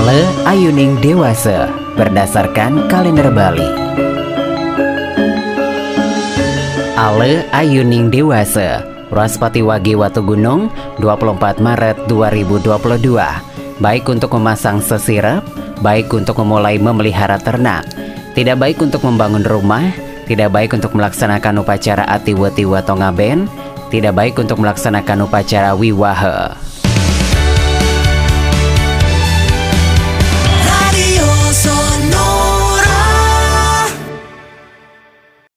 Ale Ayuning Dewasa berdasarkan kalender Bali. Ale Ayuning Dewasa Raspati Wage Watu Gunung 24 Maret 2022 Baik untuk memasang sesirap, baik untuk memulai memelihara ternak Tidak baik untuk membangun rumah, tidak baik untuk melaksanakan upacara atiwati watongaben, tidak baik untuk melaksanakan upacara wiwaha.